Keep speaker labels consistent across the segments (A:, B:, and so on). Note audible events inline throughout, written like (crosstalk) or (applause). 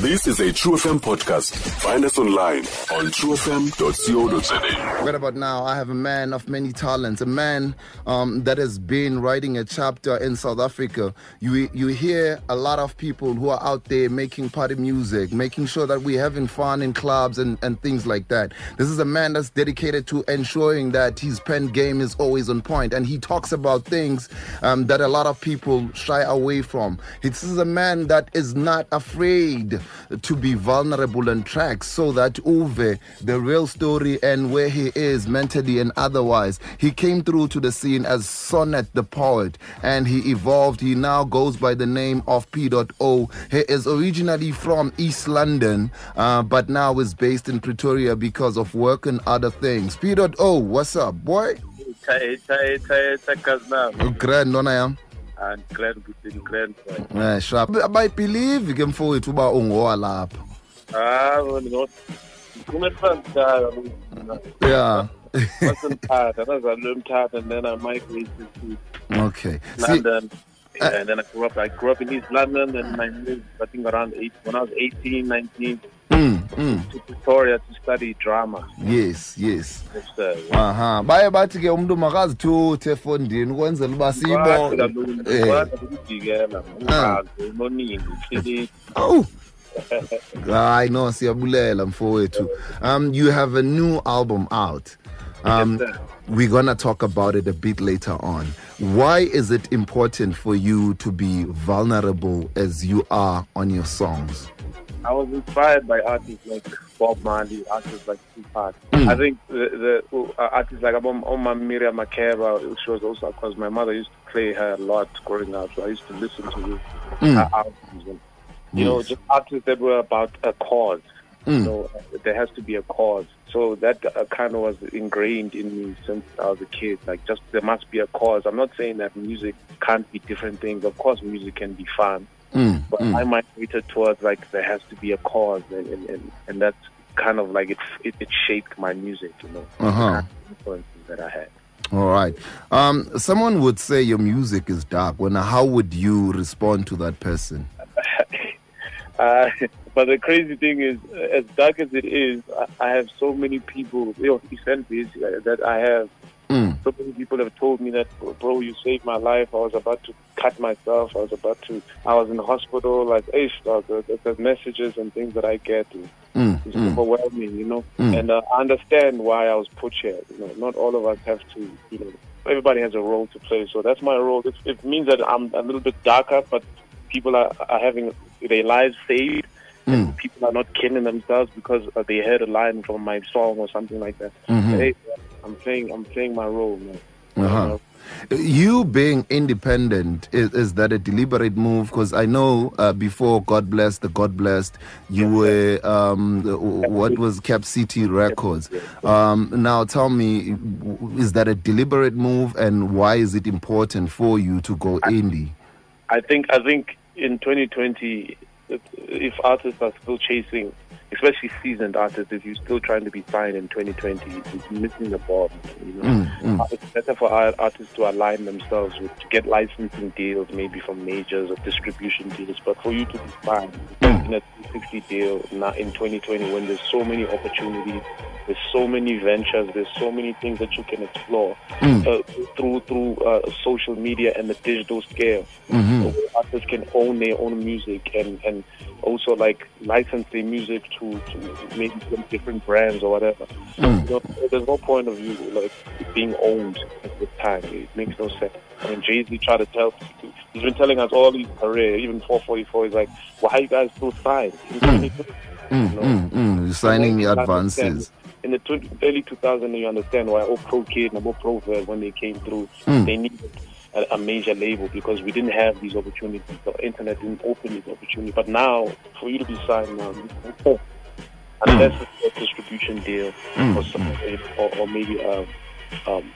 A: This is a True FM podcast. Find us online on truefm.co.za.
B: Right about now, I have a man of many talents, a man um, that has been writing a chapter in South Africa. You you hear a lot of people who are out there making party music, making sure that we're having fun in clubs and, and things like that. This is a man that's dedicated to ensuring that his pen game is always on point, and he talks about things um, that a lot of people shy away from. This is a man that is not afraid to be vulnerable and tracks so that Uwe, the real story and where he is mentally and otherwise, he came through to the scene as Sonnet the poet and he evolved. He now goes by the name of P.O. He is originally from East London, uh, but now is based in Pretoria because of work and other things. P.O. What's up, boy? Grand, nona yam.
C: And grand, good, grand.
B: Eh, sharp. Abayibelieve ke mfowethu uba ungowa lapha.
C: Ah, no. Kumefanta.
B: Yeah. (laughs)
C: Wasn't nazalwe eMthatha and then I migrated to
B: Okay.
C: London. Yeah, and then I grew up. I grew up in East London, and I moved. I think around eight when I was 18, 19
B: mm, mm,
C: to Pretoria to study drama.
B: yes, yes.
C: Yes, sir. Yeah.
B: aha baye bathi ke umntu makazithuthe efondini ukwenzela uba
C: Kwathi
B: siyibone
C: kaloku- kwathi ukujikela, ungazi, unoningi, uhleli-
B: Awu. hayi no siyabulela mfowethu um you have a new album out um
C: Yes,
B: we're gonna talk about it a bit later on why is it important for you to be vulnerable as you are on your songs
C: I was inspired by artists like Bob Marley, artists like Tupac.
B: Mm.
C: I think the, the uh, artists like Oma Oma Miriam Makeba, she was also because my mother used to play her a lot growing up, so I used to listen to her
B: Mm.
C: albums. And, you know,
B: Yes.
C: just artists that were about a cause.
B: Mm.
C: So uh, there has to be a cause. So that uh, kind of was ingrained in me since I was a kid. Like, just there must be a cause. I'm not saying that music can't be different things. Of course, music can be fun
B: Mm,
C: but
B: mm.
C: I migrated towards like there has to be a cause, and and, and, and that's kind of like it, it. It shaped my music, you know,
B: Uh-huh.
C: kind of influences that I had.
B: all right um someone would say your music is dark when how would you respond to that person (laughs)
C: Uh, but the crazy thing is, as dark as it is, I, I have so many people, you know, friends uh, that I have.
B: mm.
C: So many people have told me that, bro, you saved my life. I was about to cut myself. I was about to. I was in the hospital. Like, hey, dog, the, the messages and things that I get.
B: Mm,
C: It's
B: mm.
C: overwhelming, you know.
B: Mm.
C: And uh, I understand why I was put here. You know, not all of us have to, you know, everybody has a role to play. So that's my role. It, it means that I'm a little bit darker, but people are, are having their lives saved. And people are not killing themselves because uh, they heard a line from my song or something like that.
B: Mhm.
C: Hey, I'm playing, I'm playing my role, man.
B: Uh-huh. You being independent, is, is that a deliberate move? Because I know uh, before God Bless the God Blessed, you were, um, what was Cap City Records. Um, now tell me, is that a deliberate move and why is it important for you to go indie?
C: I think I think in 2020, if, if artists are still chasing, especially seasoned artists, if you're still trying to be signed in 2020, it's missing the ball. You know?
B: Mm, mm.
C: Uh, It's better for our artists to align themselves with to get licensing deals, maybe from majors or distribution deals. But for you to be signed in a 360 deal now in 2020, when there's so many opportunities, there's so many ventures, there's so many things that you can explore
B: Mm.
C: uh, through through uh, social media and the digital scale.
B: Mhm.
C: So artists can own their own music and, and also like license their music to, to maybe some different brands or whatever.
B: Mm.
C: You know, there's no point of view like being owned at this time. It makes no sense. I mean, Jay Z tried to tell. He's been telling us all his career, even 444. He's like, "Why are you guys still signed?" 2020,
B: Mm,
C: you know?
B: mm, mm. You're signing the advances.
C: In the 20, early 2000s, you understand why all ProKid and all ProVerb, when they came through,
B: Mm.
C: they needed a, a major label because we didn't have these opportunities. The internet didn't open these opportunities. But now, for you to be signed now, you- unless it's a distribution deal
B: Mm,
C: or, some, or, or maybe a, um,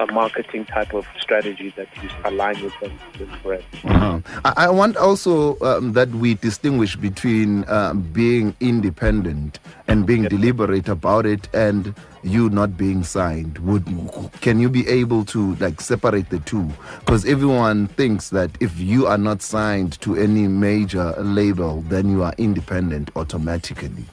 C: a marketing type of strategy that is aligned with them, with brand.
B: Uh-huh. I, I want also um, that we distinguish between uh, being independent and being deliberate about it and you not being signed would can you be able to like separate the two because everyone thinks that if you are not signed to any major label then you are independent automatically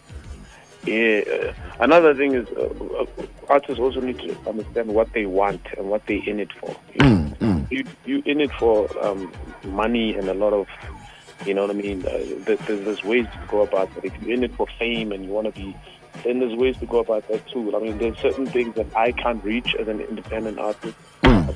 C: Yeah. uh, Another thing is uh, artists also need to understand what they want and what they're in it for. You, know?
B: Mm,
C: you you in it for um, money and a lot of, you know what I mean. Uh, there's, there's ways to go about that. If you're in it for fame and you want to be, then there's ways to go about that too. I mean, there's certain things that I can't reach as an independent artist
B: Mm,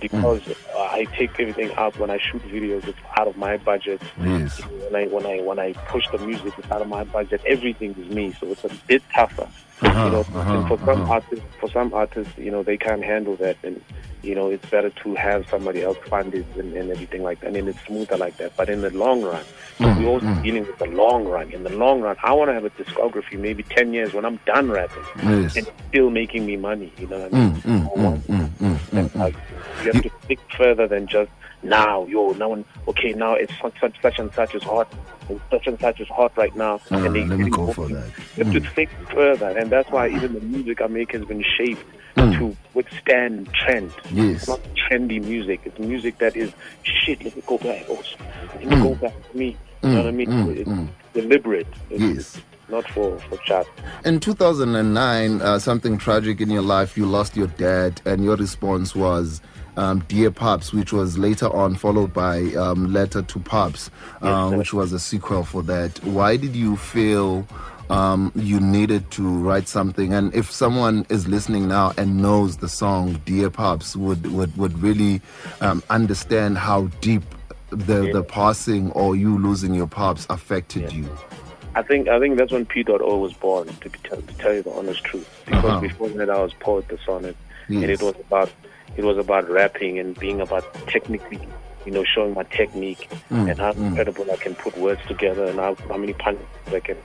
C: because uh, I take everything out when I shoot videos. It's out of my budget.
B: yes
C: When I when I when I push the music, it's out of my budget. Everything is me, so it's a bit tougher.
B: Uh-huh,
C: you know,
B: uh-huh,
C: for some
B: uh-huh.
C: artists, for some artists, you know, they can't handle that, and you know, it's better to have somebody else fund it and, and everything like that. And it's smoother like that. But in the long run,
B: Mm,
C: we're also dealing with the long run. In the long run, I want to have a discography, maybe ten years when I'm done rapping,
B: yes
C: and still making me money. You know what I mean?
B: Mm, mm, mm, mm, mm, mm.
C: you have to think further than just now, yo, now, when- okay, now it's such, such, such and such is hot, such and such is hot right now.
B: Ah,
C: and they-
B: let me go for that
C: You have to think further, and that's why even the music I make has been shaped
B: Mm.
C: to withstand trend.
B: Yes.
C: It's not trendy music. It's music that is shit. Let me go back. Oh, let me
B: Mm.
C: go back to me. You know what I mean?
B: Mm,
C: it's
B: mm.
C: deliberate. It's,
B: Yes.
C: not for for chat.
B: In 2009, uh, something tragic in your life, you lost your dad, and your response was um, Dear Pops, which was later on followed by um, Letter to Pops, uh, which was a sequel for that. Why did you feel um, you needed to write something? And if someone is listening now and knows the song Dear Pops, would, would, would really um, understand how deep the, the passing or you losing your pops affected you.
C: I think I think that's when P.O was born. To, to tell you the honest truth, because
B: Uh-huh.
C: before that I was poet the sonnet, and it was about it was about rapping and being about technically, you know, showing my technique
B: Mm,
C: and how incredible I can put words together and how, how many punches I can.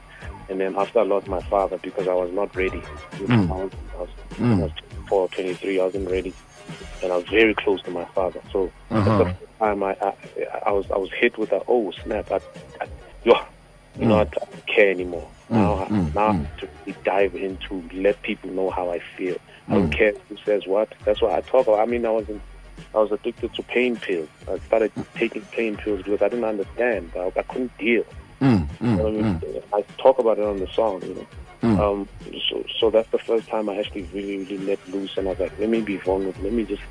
C: And then after I lost my father because I was not ready,
B: Mm.
C: I was, I was, I was 24, 23, I wasn't ready, and I was very close to my father. So
B: Uh-huh.
C: that's the time I, I I was I was hit with a oh snap, I, I, yo, you know, I don't care anymore. Now, I,
B: mm,
C: now have to dive into let people know how I feel. I don't care who says what. That's why I talk. About, I mean, I was in, I was addicted to pain pills. I started taking pain pills because I didn't understand. I, I couldn't deal.
B: Mm, mm,
C: I mean?
B: mm.
C: I talk about it on the song. You know.
B: Mm.
C: Um, so, so that's the first time I actually really, really let loose, and I was like, let me be vulnerable. Let me just.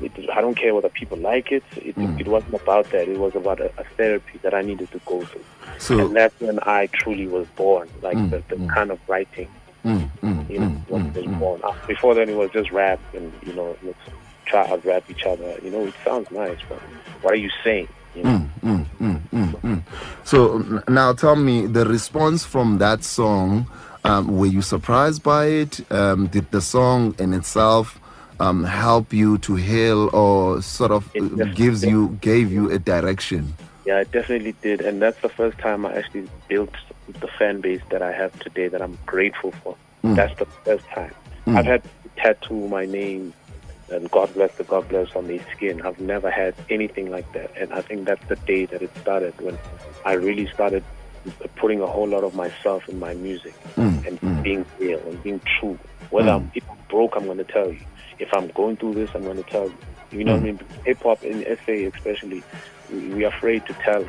C: It, I don't care whether people like it. It,
B: Mm.
C: it wasn't about that. It was about a, a therapy that I needed to go through,
B: So,
C: and that's when I truly was born. Like
B: Mm,
C: the, the
B: mm.
C: kind of writing,
B: mm, mm,
C: you know,
B: mm,
C: was born. Uh, Before then, it was just rap, and you know, let's try out rap each other. You know, it sounds nice, but what are you saying? You know?
B: So now tell me the response from that song. Um, were you surprised by it? Um, did the song in itself um, help you to heal, or sort of
C: It
B: gives
C: did.
B: you gave you a direction?
C: Yeah, I definitely did, and that's the first time I actually built the fan base that I have today. That I'm grateful for.
B: Mm.
C: That's the first time. I've had tattoo my name and God bless the God bless on their skin. I've never had anything like that, and I think that's the day that it started when I really started putting a whole lot of myself in my music
B: Mm,
C: and
B: mm.
C: being real and being true. Whether I'm, I'm broke, I'm going to tell you. If I'm going through this, I'm going to tell you. You know what I mean? Hip hop in SA especially, we, are afraid to tell.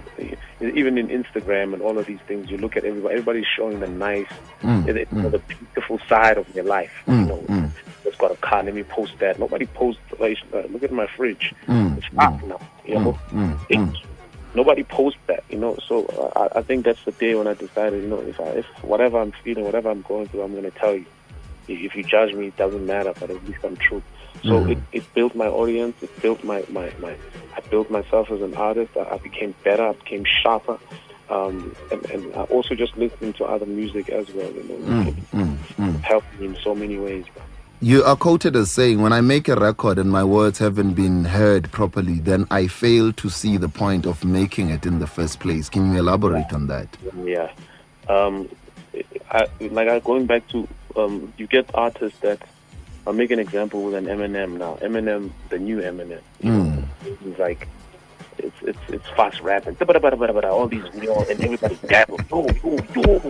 C: Even in Instagram and all of these things, you look at everybody. Everybody's showing the nice,
B: Mm,
C: the, the- the beautiful side of their life.
B: Mm,
C: you know,
B: mm.
C: it's got a car. Let me post that. Nobody posts. Like, uh, look at my fridge.
B: Mm,
C: It's hot now. You know,
B: mm,
C: It-
B: mm.
C: nobody posts that. You know, so uh, I, I think that's the day when I decided. You know, if I, if whatever I'm feeling, whatever I'm going through, I'm going to tell you. If you judge me, it doesn't matter. But at least I'm true. So
B: Mhm.
C: it, it built my audience. It built my, my, my I built myself as an artist. I, I became better. I became sharper. Um, and, and I also just listening to other music as well. You know,
B: Mm, mm.
C: helped me in so many ways.
B: You are quoted as saying, When I make a record and my words haven't been heard properly, then I fail to see the point of making it in the first place. Can you elaborate on that?
C: Yeah. Um, I, like I, going back to, um, you get artists that I'll make an example with an Eminem now. Eminem, the new Eminem, you know, it's like it's it's it's fast rapping, all these real and everybody dabble. Oh, oh, oh.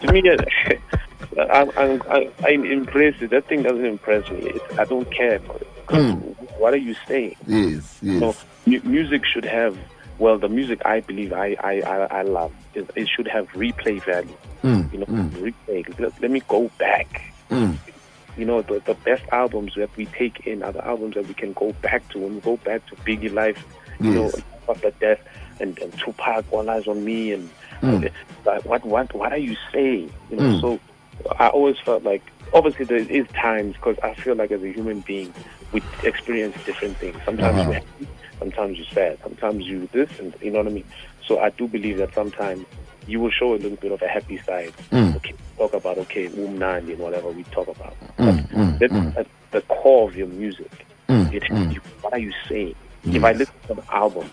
C: To me, (laughs) I'm, I'm, I'm, I'm impressed. That thing doesn't impress me. It's, I don't care.
B: about Mm.
C: What are you saying?
B: Yes, yes.
C: So mu- music should have. Well, the music I believe I I, I, I love it, it should have replay value.
B: Mm,
C: You know,
B: mm.
C: replay. Let, let me go back.
B: Mm.
C: You know, the, the best albums that we take in are the albums that we can go back to. When we go back to Biggie Life, you
B: Yes.
C: know, after death, and, and Tupac, All Eyez on Me, and
B: Mm.
C: but what what what are you saying? You know,
B: Mm.
C: so I always felt like obviously there is times because I feel like as a human being we experience different things. Sometimes
B: Uh-huh.
C: happy, sometimes you're sad, sometimes you this, and you know what I mean. So I do believe that sometimes you will show a little bit of a happy side.
B: Mm.
C: Okay, talk about okay, umnandi and whatever we talk about.
B: Mm, mm,
C: That's
B: mm.
C: at the core of your music.
B: Mm,
C: It,
B: mm.
C: you, what are you saying? If I
B: Yes.
C: listen to an album,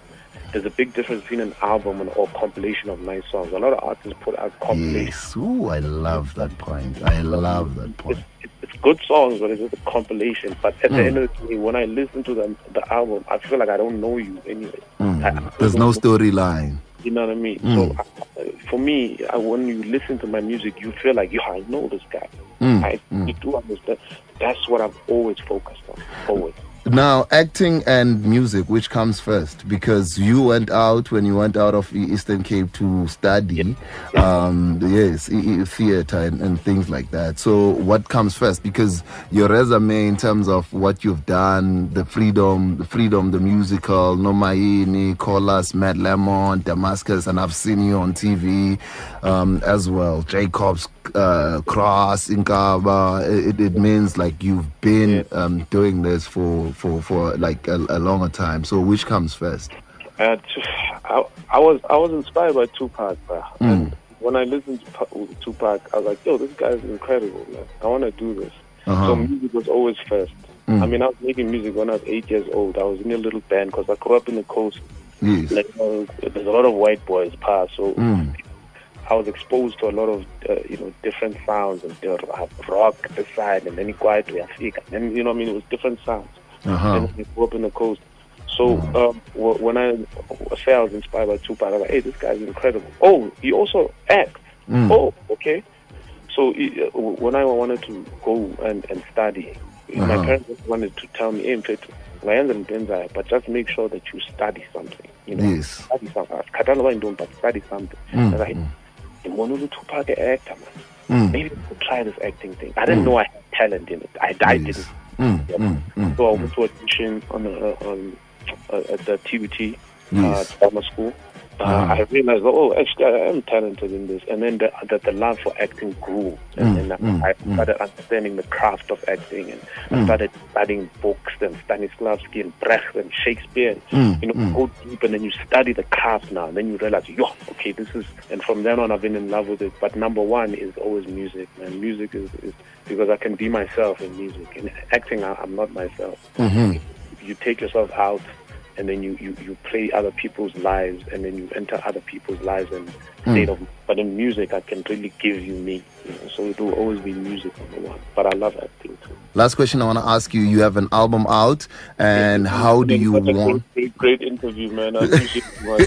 C: there's a big difference between an album and or compilation of nice songs. A lot of artists put out compilations.
B: Yes. Ooh, I love that point. I love that point.
C: It's, it's, it's good songs, but it's just a compilation. But at the
B: Mm.
C: end of the day, when I listen to the, the album, I feel like I don't know you anyway.
B: Mm.
C: I-
B: There's no storyline.
C: You know what I mean?
B: Mm.
C: So uh, for me, I, when you listen to my music, you feel like, yo, I know this guy.
B: Mm,
C: I
B: mm.
C: do understand. That's what I've always focused on. Always.
B: Now, acting and music, which comes first? Because you went out when you went out of Eastern Cape to study, um, yes, theater and, and things like that. So, what comes first? Because your resume, in terms of what you've done, the freedom, the freedom, the musical, Nomaini, Colas, Mad Lemon, Damascus, and I've seen you on TV um, as well. Jacobs, uh, Cross, Inkaba. It, it means like you've been um, doing this for for for like a, a longer time. So which comes first?
C: Uh, I, I was I was inspired by Tupac, bro.
B: Mm.
C: And when I listened to Tupac, I was like, yo, this guy's incredible, man. I want to do this.
B: Uh-huh.
C: So music was always first.
B: Mm.
C: I mean, I was making music when I was eight years old. I was in a little band because I grew up in the coast.
B: Yes.
C: Like, uh, there's a lot of white boys past, so
B: Mm.
C: I was exposed to a lot of uh, you know different sounds and were rock at the side and then quiet we Africa and you know I mean it was different sounds.
B: Uh-huh.
C: And we grew up in the coast. So um, w- when I say I was inspired by Tupac, I was like, hey, this guy's incredible. Oh, he also acts.
B: Mm.
C: Oh, okay. So uh, when I wanted to go and, and study, my
B: Uh-huh.
C: parents just wanted to tell me, hey, Mfethu, ngayenza into but just make sure that you study something. You know,
B: Yes.
C: study something. i don't know Khathala uba yintoni, but study something.
B: Mm,
C: I was like,
B: mm.
C: ngibona ukuthi Tupac a actor, man.
B: Mm.
C: Maybe I could try this acting thing. I didn't know I had talent in it. I, I didn't.
B: Mm, mm, mm,
C: So I
B: mm.
C: went to audition on, uh, on uh, at the TUT
B: Yes.
C: uh, drama school. Uh,
B: Uh-huh.
C: I realized, oh, actually, I am talented in this. And then the, the, the love for acting grew. And
B: Mm,
C: then
B: mm,
C: I
B: mm.
C: started understanding the craft of acting. And I
B: Mm.
C: started studying books and Stanislavski and Brecht and Shakespeare.
B: Mm,
C: you know,
B: mm.
C: go deep and then you study the craft now. And then you realize, yo, okay, this is. And from then on, I've been in love with it. But number one is always music. And music is, is because I can be myself in music. In acting, I, I'm not myself
B: Mhm.
C: you take yourself out and then you, you, you play other people's lives and then you enter other people's lives and state of but in music I can really give you me. You know, so it will always be music number one. But I love acting too.
B: Last question I want to ask you: You have an album out, and how do you want?
C: Great, great, interview, man. I appreciate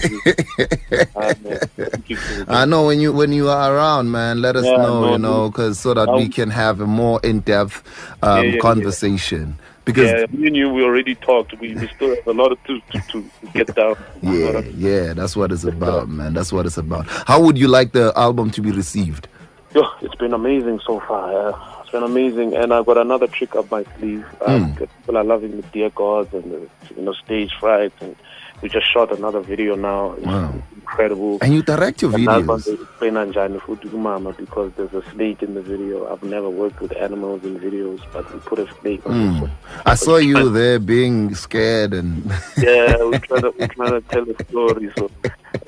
C: you. (laughs) man, thank you so much.
B: I know when you when you are around, man. Let us
C: Yeah,
B: know,
C: no,
B: you know, because so that we
C: Um,
B: can have a more in-depth um,
C: Yeah, yeah, yeah.
B: conversation. Because
C: yeah, me and you, we already talked. We, we still have a lot of to, to, to get down. (laughs)
B: yeah, yeah, that's what it's about, man. That's what it's about. How would you like the album to be received?
C: Yo, it's been amazing so far. Uh, it's been amazing, and I've got another trick up my sleeve. Um,
B: Mm.
C: People are loving the Dear Gods and the you know stage fright, and we just shot another video now. It's
B: Wow.
C: incredible.
B: And you direct your
C: And
B: videos.
C: to explain Anjani Fudu Mama because there's a snake in the video. I've never worked with animals in videos, but we put a snake on
B: Mm. I (laughs) saw you there being scared and (laughs)
C: Yeah, we're trying to we're trying to tell a story. So,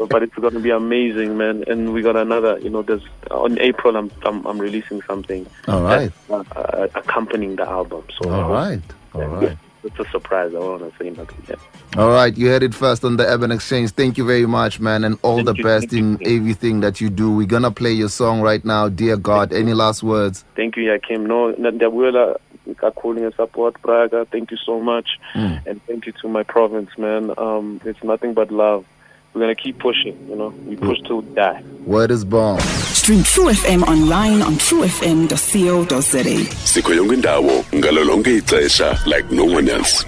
C: but it's gonna be amazing, man. And we got another. You know, there's on April. I'm I'm, I'm releasing something.
B: all right,
C: uh, uh, accompanying the album. So
B: all right, all right.
C: It's a surprise. I want to say nothing yet.
B: All right, you heard it first on the Urban Exchange. Thank you very much, man, and all
C: Thank
B: the
C: you,
B: best in everything that you do. We're gonna play your song right now, Dear God. Any last words?
C: Thank you, Yakim. No, Ndabuela, kakhulu nge-support braga thank you so much and thank you to my province man um, it's nothing but love we're going to keep pushing you know we mm. push till we die
B: Word is born.
D: Stream True FM online on truefm.co.za.
A: sikho yonke indawo ngalo lonke ixesha like no one else